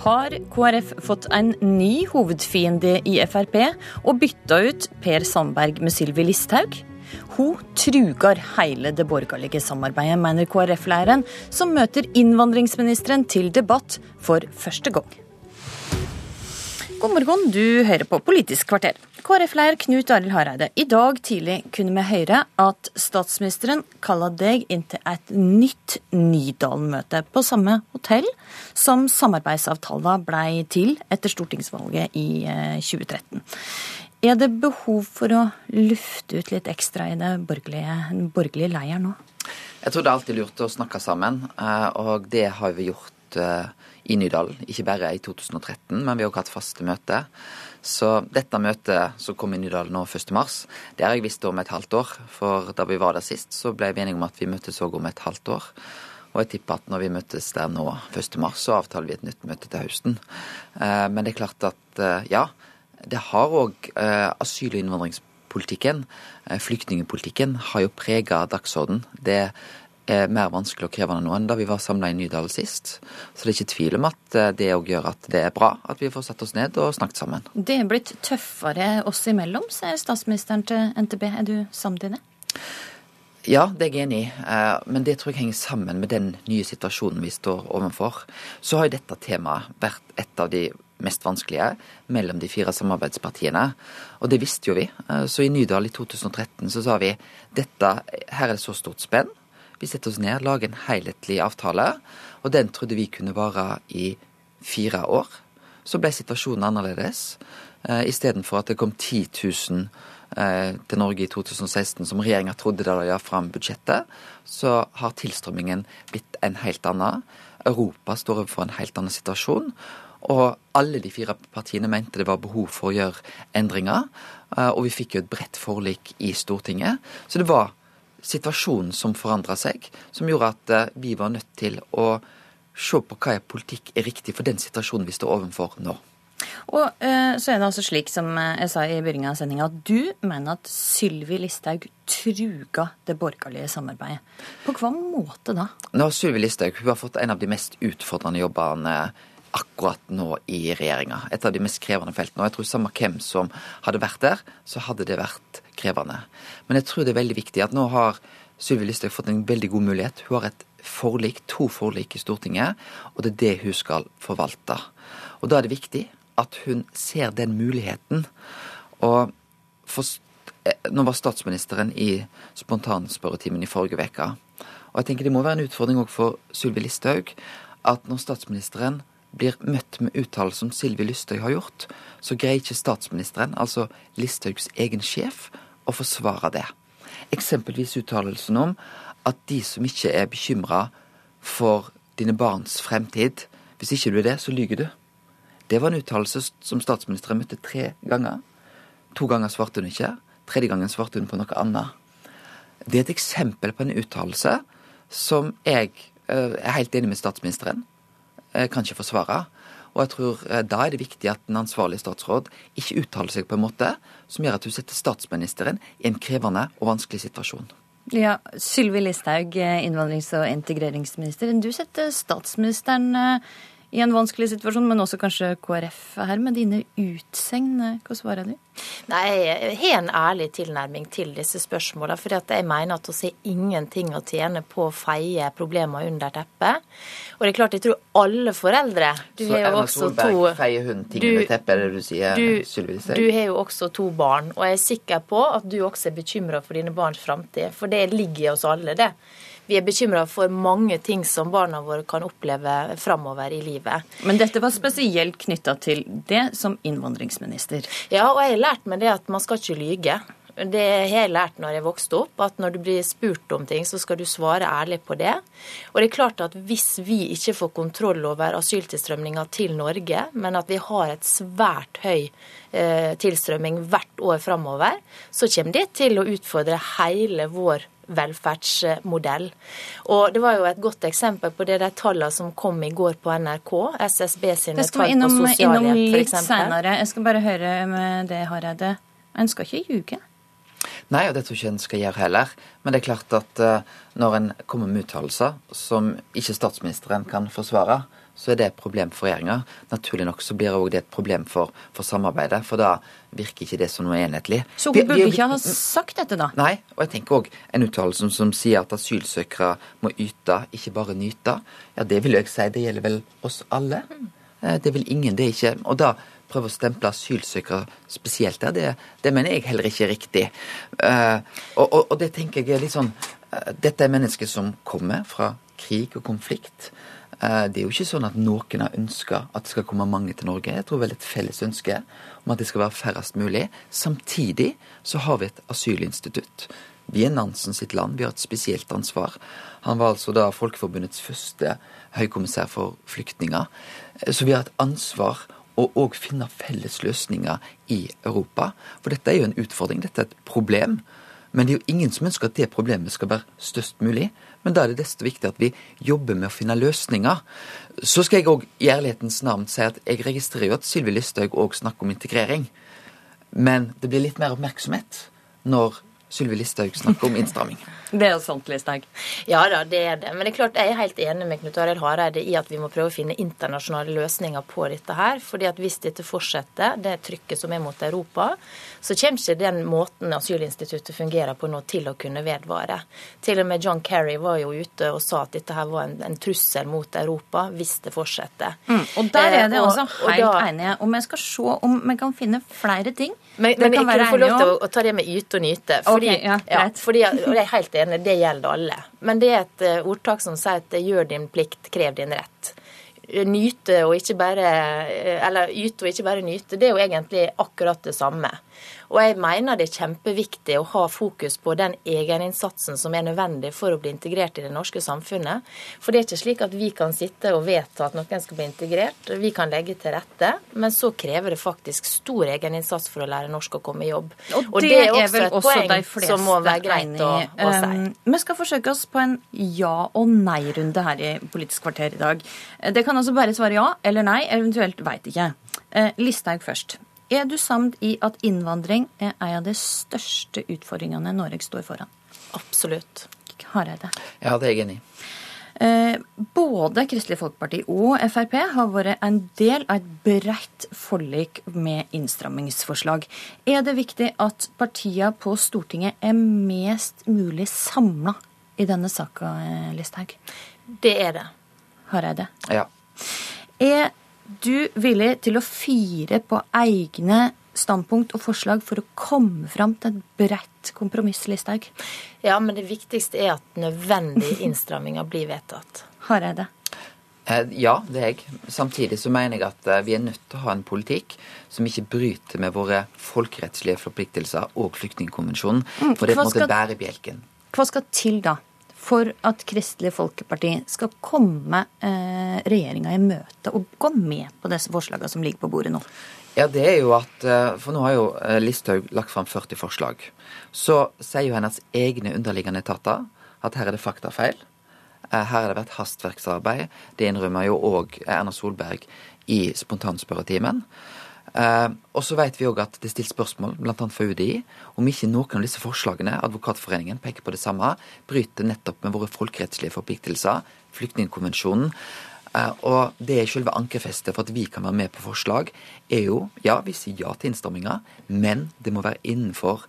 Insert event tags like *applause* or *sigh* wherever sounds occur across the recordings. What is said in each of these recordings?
har KrF fått en ny hovedfiende i Frp og bytta ut Per Sandberg med Sylvi Listhaug. Hun truger hele det borgerlige samarbeidet, mener KrF-leiren, som møter innvandringsministeren til debatt for første gang. God morgen, du hører på Politisk kvarter. KrF-leder Knut Arild Hareide, i dag tidlig kunne vi høre at statsministeren kalla deg inn til et nytt Nydalen-møte på samme hotell som samarbeidsavtalen blei til etter stortingsvalget i 2013. Eh, er det behov for å lufte ut litt ekstra i det borgerlige, den borgerlige leiren nå? Jeg tror det er alltid lurt å snakke sammen, eh, og det har vi gjort eh, i Nydalen. Ikke bare i 2013, men vi har også hatt faste møter. Så dette møtet som kom i Nydalen nå 1.3, det har jeg visst om et halvt år. For da vi var der sist, så ble vi enige om at vi møttes òg om et halvt år. Og jeg tipper at når vi møtes der nå 1.3, så avtaler vi et nytt møte til høsten. Eh, men det er klart at eh, ja, det har òg eh, asyl- og innvandringspolitikken, flyktningpolitikken, har jo prega dagsorden. Det er mer vanskelig og krevende nå enn da vi var samla i Nydal sist. Så det er ikke tvil om at eh, det òg gjør at det er bra at vi får satt oss ned og snakket sammen. Det er blitt tøffere oss imellom, sier statsministeren til NTB. Er du samd i det? Ja, det er jeg enig i, eh, men det tror jeg henger sammen med den nye situasjonen vi står overfor. Så har jo dette temaet vært et av de mest vanskelige mellom de fire samarbeidspartiene. Og det visste jo vi. Eh, så i Nydal i 2013 så sa vi dette, her er det så stort spenn vi setter oss ned, lager en helhetlig avtale, og den trodde vi kunne vare i fire år. Så ble situasjonen annerledes. Eh, Istedenfor at det kom 10 000 eh, til Norge i 2016, som regjeringa trodde da de la fram budsjettet, så har tilstrømmingen blitt en helt annen. Europa står overfor en helt annen situasjon. Og alle de fire partiene mente det var behov for å gjøre endringer. Eh, og vi fikk jo et bredt forlik i Stortinget. Så det var situasjonen som forandra seg, som gjorde at eh, vi var nødt til å se på hva politikk er riktig for den situasjonen vi står overfor nå. Og uh, så er det altså slik, som eh, jeg sa i begynnelsen av sendinga, at du mener at Sylvi Listhaug truga det borgerlige samarbeidet. På hva måte da? Nå, Sylvi Listhaug har fått en av de mest utfordrende jobbene akkurat nå i regjeringa. Et av de mest krevende feltene. Og jeg tror samme hvem som hadde vært der, så hadde det vært krevende. Men jeg tror det er veldig viktig at nå har Sylvi Listhaug fått en veldig god mulighet. Hun har et forlik, to forlik i Stortinget, og det er det hun skal forvalte. Og da er det viktig at hun ser den muligheten. Og for, eh, nå var statsministeren i spontanspørretimen i forrige uke. Og jeg tenker det må være en utfordring òg for Sylvi Listhaug at når statsministeren blir møtt med uttalelser som Sylvi Listhaug har gjort, så greier ikke statsministeren, altså Listhaugs egen sjef, å forsvare det. Eksempelvis uttalelsen om at de som ikke er bekymra for dine barns fremtid, hvis ikke du er det, så lyver du. Det var en uttalelse som statsministeren møtte tre ganger. To ganger svarte hun ikke. Tredje gangen svarte hun på noe annet. Det er et eksempel på en uttalelse som jeg eh, er helt enig med statsministeren kan ikke forsvare. Og jeg tror eh, Da er det viktig at den ansvarlige statsråd ikke uttaler seg på en måte som gjør at du setter statsministeren i en krevende og vanskelig situasjon. Ja, Sylvi Listhaug, eh, innvandrings- og integreringsminister. Du setter statsministeren eh, i en vanskelig situasjon, men også kanskje KrF her, med dine utsegn. Hva svarer du? Nei, Jeg har en ærlig tilnærming til disse spørsmålene. For jeg mener at vi har ingenting å tjene på å feie problemer under teppet. Og det er klart, jeg tror alle foreldre du Så Erna Solberg to, feier hun ting under teppet, er det du sier, du, Sylvi Du har jo også to barn, og jeg er sikker på at du også er bekymra for dine barns framtid. For det ligger i oss alle, det. Vi er bekymra for mange ting som barna våre kan oppleve framover i livet. Men dette var spesielt knytta til det som innvandringsminister? Ja, og jeg har lært meg det at man skal ikke lyge. Det har jeg lært når jeg vokste opp, at når du blir spurt om ting, så skal du svare ærlig på det. Og det er klart at hvis vi ikke får kontroll over asyltilstrømninga til Norge, men at vi har et svært høy eh, tilstrømming hvert år framover, så kommer det til å utfordre hele vår velferdsmodell. Og Det var jo et godt eksempel på det de tallene som kom i går på NRK. SSB sine tall på sosialhjelp, f.eks. Jeg skal bare høre med det, Hareide. En skal ikke ljuge? Nei, og det tror jeg ikke en skal gjøre heller. Men det er klart at uh, når en kommer med uttalelser som ikke statsministeren kan forsvare, så er det et problem for regjeringa. Naturlig nok så blir òg det et problem for, for, samarbeidet, for da virker ikke det som noe enhetlig. Så hun burde ikke ha sagt dette, da? Nei, og jeg tenker òg en uttalelse som, som, sier at asylsøkere må yte, ikke bare nyte. Ja, det vil jeg si, det gjelder vel oss alle. Eh, det vil ingen, det ikke Og da prøve å stemple asylsøkere spesielt der, det, det, mener jeg heller ikke er riktig. Uh, og, og, og, det tenker jeg er litt sånn uh, Dette er mennesker som kommer fra krig og konflikt. Eh, det er jo ikke sånn at noen har ønska at det skal komme mange til Norge. Jeg tror vel et felles ønske om at det skal være færrest mulig. Samtidig så har vi et asylinstitutt. Vi er Nansen sitt land, vi har et spesielt ansvar. Han var altså da Folkeforbundets første høykommissær for flyktninger. Eh, så vi har et ansvar å òg finne felles løsninger i Europa. For dette er jo en utfordring, dette er et problem. Men det er jo ingen som ønsker at det problemet skal være størst mulig. Men da er det desto viktig at vi jobber med å finne løsninger. Så skal jeg òg i ærlighetens navn si at jeg registrerer jo at Sylvi Listhaug òg snakker om integrering. Men det blir litt mer oppmerksomhet når Sylvi Listhaug snakker om innstramming. *laughs* Det er jo sant, Listhaug. Ja da, det er det. Men det er klart, jeg er helt enig med Knut Arild Hareide i at vi må prøve å finne internasjonale løsninger på dette her. fordi at hvis dette fortsetter, det trykket som er mot Europa, så kommer ikke den måten asylinstituttet fungerer på nå til å kunne vedvare. Til og med John Kerry var jo ute og sa at dette her var en, en trussel mot Europa hvis det fortsetter. Mm, og der er det eh, også helt da, enige. Om jeg skal se om vi kan finne flere ting. Men, men jeg kunne få lov til å, å, ta det med yte og nyte. Fordi, okay, ja, ja, fordi, og jeg er helt enig, det gjelder alle. Men det er et uh, ordtak som sier at gjør din plikt, krev din rett. Nyte og ikke bare Eller yte og ikke bare nyte, det er jo egentlig akkurat det samme. Og jeg mener det er kjempeviktig å ha fokus på den egeninnsatsen som er nødvendig for å bli integrert i det norske samfunnet. For det er ikke slik at vi kan sitte og vedta at noen skal bli integrert. Vi kan legge til rette, men så krever det faktisk stor egeninnsats for å lære norsk og komme i jobb. Og, og det, det, er også et også poeng som må være greit å, å si. Um, vi skal forsøke oss på en ja- og nei-runde her i Politisk kvarter i dag. Det kan altså bare svare ja eller nei, eventuelt veit ikke. Uh, Listhaug først. Er du samd i at innvandring er en av de største utfordringene Norge står foran? Absolutt. Hareide? Ja, det er jeg enig i. Eh, både Kristelig Folkeparti og Frp har vært en del av et bredt forlik med innstrammingsforslag. Er det viktig at partiene på Stortinget er mest mulig samla i denne saka, Listhaug? Det er det. Hareide? Ja. Er du villig til å fire på egne standpunkt og forslag for å komme fram til et bredt kompromiss, Listhaug? Ja, men det viktigste er at nødvendige *laughs* innstramminger blir vedtatt. Hareide? Eh, ja, det er jeg. Samtidig så mener jeg at eh, vi er nødt til å ha en politikk som ikke bryter med våre folkerettslige forpliktelser og flyktningkonvensjonen. Mm, for det er på en måte bærebjelken. Hva skal til da for at Kristelig Folkeparti skal komme eh, regjeringa i møte og gå med på disse forslagene som ligger på bordet nå? Ja, det er jo at, eh, For nå har jo eh, Listhaug lagt fram 40 forslag. Så sier jo hennes egne underliggende etater at her er det faktafeil. Eh, her har det vært hastverksarbeid. Det innrømmer jo òg Erna Solberg i spontanspørretimen. Uh, og så vet vi òg at det er stilt spørsmål, bl.a. for UDI, om ikke noen av disse forslagene, Advokatforeningen peker på det samme, bryter nettopp med våre folkerettslige forpliktelser, flyktningkonvensjonen. Uh, og det er selve ankerfestet for at vi kan være med på forslag, er jo ja, vi sier ja til innstramminger, men det må være innenfor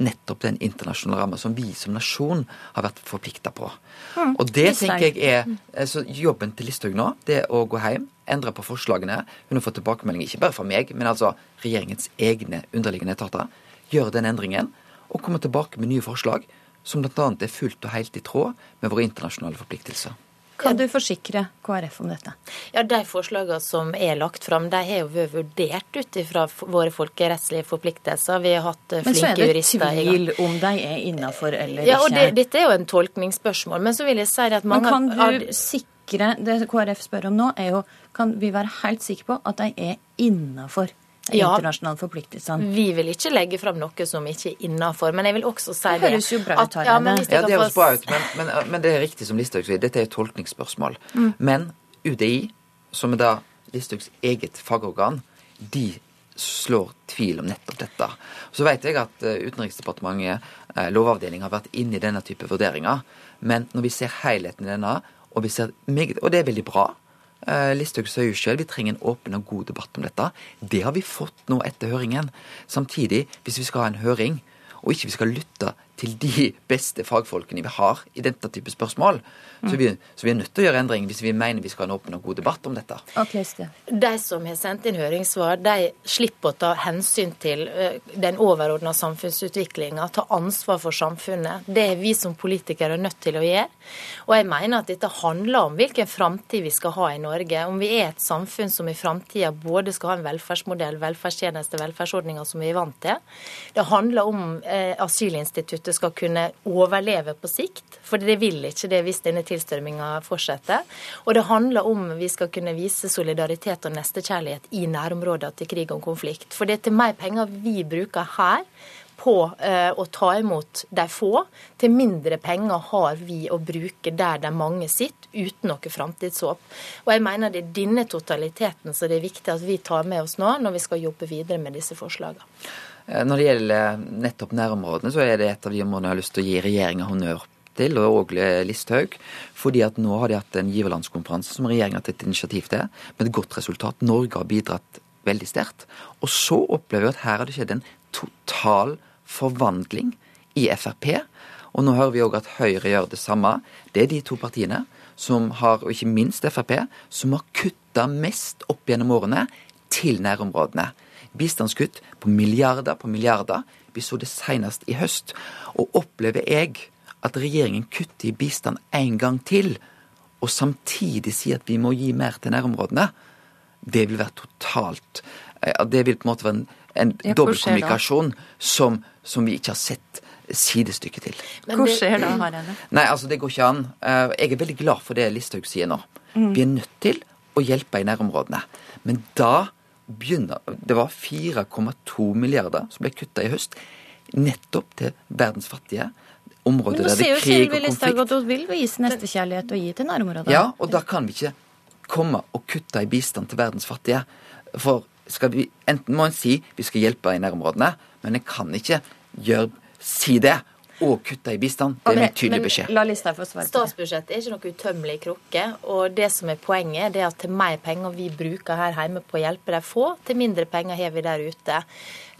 nettopp den internasjonale ramma som vi som nasjon har vært forplikta på. Mm, og det tenker jeg er altså, Jobben til Listhaug nå, det å gå hjem, endre på forslagene. Hun har fått tilbakemelding ikke bare fra meg, men altså regjeringens egne underliggende etater. Gjøre den endringen og komme tilbake med nye forslag som bl.a. er fullt og helt i tråd med våre internasjonale forpliktelser. Kan du forsikre KrF om dette? Ja, De forslagene som er lagt fram, de har jo vært vurdert ut fra våre folkerettslige forpliktelser. Vi har hatt eh, flinke jurister. Men så er det tvil om de er innafor eller ja, og. Det, dette er jo en tolkningsspørsmål. Men så vil jeg si at mange Men kan du sikre Det KrF spør om nå, er jo kan vi være helt sikre på at de er innafor ja, internasjonale forpliktelsene. Vi vil ikke legge fram noe som ikke er innafor. Men jeg vil også si det. Høres jo bra ut, Ja, ja, det høres bra ut, men, men, men, det er riktig som Listhaug sier, dette er et tolkningsspørsmål. Mm. Men UDI, som er da Listhaugs eget fagorgan, de slår tvil om nettopp dette. Så vet jeg at eh, Utenriksdepartementet, Lovavdelingen, har vært inne i denne type vurderinger. Men når vi ser helheten i denne, og, vi ser meget, og det er veldig bra, Eh, Listhaug sa jo sjøl vi trenger en åpen og god debatt om dette. Det har vi fått nå etter høringen. Samtidig, hvis vi skal ha en høring, og ikke vi skal lytte til de beste fagfolkene vi har i denne type spørsmål, så vi, så vi er nødt til å gjøre endring hvis vi mener vi skal ha en åpen og god debatt om dette. De som har sendt inn høringssvar, de slipper å ta hensyn til den overordna samfunnsutviklinga, ta ansvar for samfunnet. Det er vi som politikere nødt til å gjøre. Og jeg mener at dette handler om hvilken framtid vi skal ha i Norge. Om vi er et samfunn som i framtida både skal ha en velferdsmodell, velferdstjeneste, velferdsordninger som vi er vant til. Det handler om eh, asylinstituttet skal kunne overleve på sikt, for det vil ikke det hvis denne tilstrømminga fortsetter. Og det handler om vi skal kunne vise solidaritet og nestekjærlighet i nærområder til krig og konflikt. For det er til mer penger vi bruker her på eh, å ta imot de få, til mindre penger har vi å bruke der de mange sitter, uten noe framtidshåp. Og jeg mener det er denne totaliteten som det er viktig at vi tar med oss nå, når vi skal jobbe videre med disse forslagene. Eh, når det gjelder nettopp nærområdene, så er det et av de områdene jeg har lyst til å gi regjeringa honnør til, og òg Listhaug. Fordi at nå har de hatt en giverlandskonferanse som regjeringa har tatt initiativ til, med et godt resultat. Norge har bidratt veldig sterkt. Og så opplever vi at her har det skjedd en total forvandling i Frp. Og nå hører vi òg at Høyre gjør det samme. Det er de to partiene som har, og ikke minst Frp, som har kutta mest opp gjennom årene til nærområdene. Bistandskutt på milliarder på milliarder. Vi så det senest i høst. Og opplever jeg at regjeringen kutter i bistand en gang til, og samtidig sier at vi må gi mer til nærområdene, det vil være totalt Det vil på en måte være en, en dobbeltkommunikasjon som, som, vi ikke har sett sidestykke til. Hvor skjer da, Harald? Nei, altså det går ikke an. Jeg er veldig glad for det Listhaug sier nå. Mm. Vi er nødt til å hjelpe i nærområdene. Men da begynner Det var 4,2 milliarder som ble kutta i høst, nettopp til verdens fattige områder der det er krig og konflikt. Men nå ser vi At hun vil vise nestekjærlighet og gi til nærområdene. Ja, og da kan vi ikke komme og kutte i bistand til verdens fattige. For skal vi, enten må en si vi skal hjelpe i nærområdene, men en kan ikke gjøre, si det og kutte i bistand. Det er okay, min tydelige beskjed. La Listhaug få svare. Statsbudsjettet er ikke noe utømmelig krukke. Og det som er poenget, det er at til mer penger vi bruker her hjemme på å hjelpe de få, til mindre penger har vi der ute.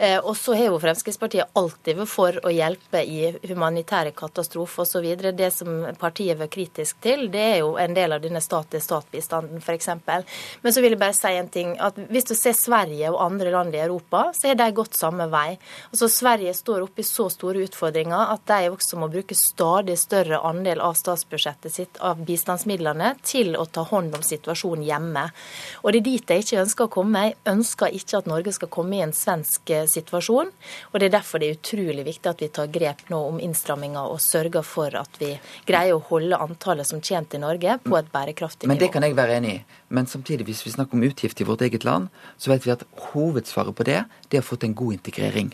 Eh, og så har jo Fremskrittspartiet alltid vært for å hjelpe i humanitære katastrofer osv. Det som partiet var kritisk til, det er jo en del av denne stat-til-stat-bistanden f.eks. Men så vil jeg bare si en ting. at Hvis du ser Sverige og andre land i Europa, så har de gått samme vei. Altså Sverige står oppe i så store utfordringer at de også må bruke stadig større andel av statsbudsjettet sitt, av bistandsmidlene, til å ta hånd om situasjonen hjemme. Og det er dit jeg ikke ønsker å komme. Jeg ønsker ikke at Norge skal komme i en svensk situasjon. Og Det er derfor det er utrolig viktig at vi tar grep nå om innstramminger og sørger for at vi greier å holde antallet som kommer til Norge på et bærekraftig nivå. Men Det kan jeg være enig i. Men samtidig, hvis vi snakker om utgifter i vårt eget land, så vet vi at hovedsvaret på det, det er å få til en god integrering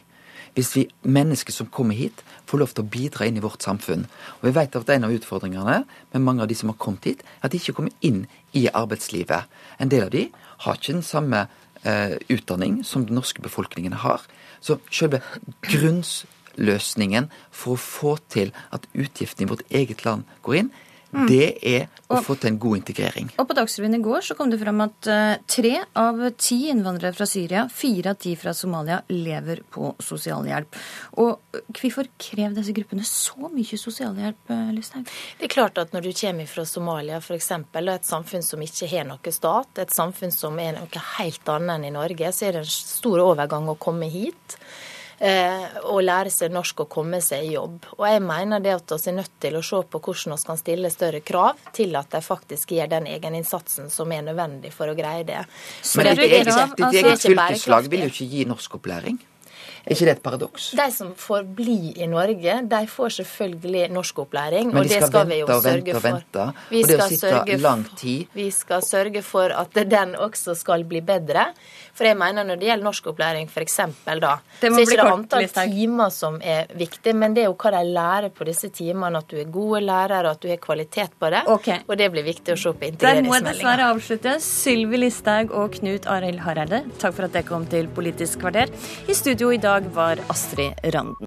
hvis vi mennesker som kommer hit, får lov til å bidra inn i vårt samfunn. Og vi vet at En av utfordringene med mange av de som har kommet hit, er at de ikke kommer inn i arbeidslivet. En del av de har ikke den samme eh, utdanning som den norske befolkningen har. Så selve grunnløsningen for å få til at utgiftene i vårt eget land går inn. Det er å få til en god integrering. Og På Dagsrevyen i går så kom det fram at uh, tre av ti innvandrere fra Syria, fire av ti fra Somalia, lever på sosialhjelp. Og uh, Hvorfor krever disse gruppene så mye sosialhjelp, uh, Det er klart at når du kommer fra Somalia f.eks., og et samfunn som ikke har noe stat, et samfunn som er noe helt annet enn i Norge, så er det en stor overgang å komme hit. Eh, og lære seg norsk og komme seg i jobb. Og jeg mener det at vi er nødt til å se på hvordan vi kan stille større krav til at de faktisk gjør den egeninnsatsen som er nødvendig for å greie det. Men ditt eget, ditt eget fylkeslag vil jo ikke gi norskopplæring? Er ikke det et paradoks? De som får bli i Norge, de får selvfølgelig norskopplæring. Men de skal, og det skal vi jo og vente og vente, vi og det å sitte lang tid Vi skal sørge for at den også skal bli bedre. For jeg mener når det gjelder norskopplæring f.eks. da, så er ikke det antall timer som er viktig, men det er jo hva de lærer på disse timene. At du er gode lærere, at du har kvalitet på det. Okay. Og det blir viktig å se på integreringsmeldinga. Der må jeg dessverre avslutte. Sylvi Listhaug og Knut Arild Hareide, takk for at dere kom til Politisk kvarter. I studio i dag var Astrid Randen.